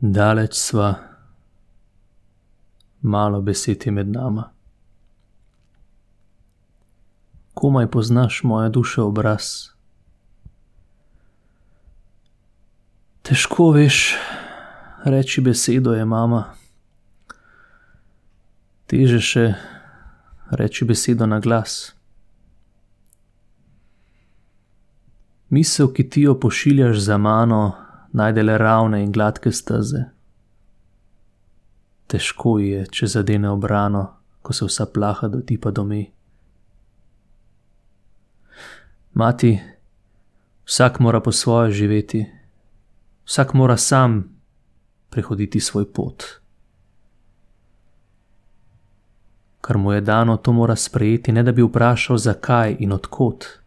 Daleč sva, malo besed je med nama. Komaj poznaš moje duše obraz. Težko veš, reči besedo je mama. Teže še reči besedo na glas. Misel, ki ti jo pošiljaš za mano, najde le ravne in gladke steze. Težko ji je, če zadene obrano, ko se vsa plaha dotipa do me. Mati, vsak mora po svoje živeti, vsak mora sam prehoditi svoj pot. Kar mu je dano, to mora sprejeti, ne da bi vprašal, zakaj in odkot.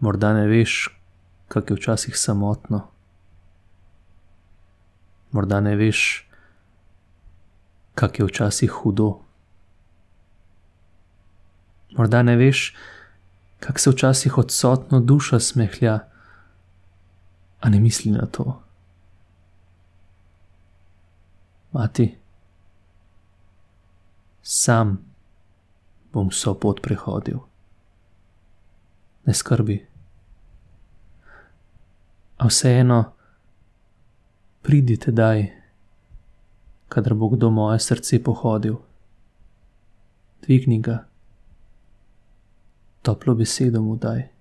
Morda ne veš, kako je včasih samotno. Morda ne veš, kako je včasih hudo. Morda ne veš, kako se včasih odsotno duša smehlja, a ne misli na to. Mati, sam bom vso pot prehodil. Ne skrbi a vseeno, pridite daj, kadar bo kdo moje srce pohodil. Dvigni ga, toplo besedo mu daj.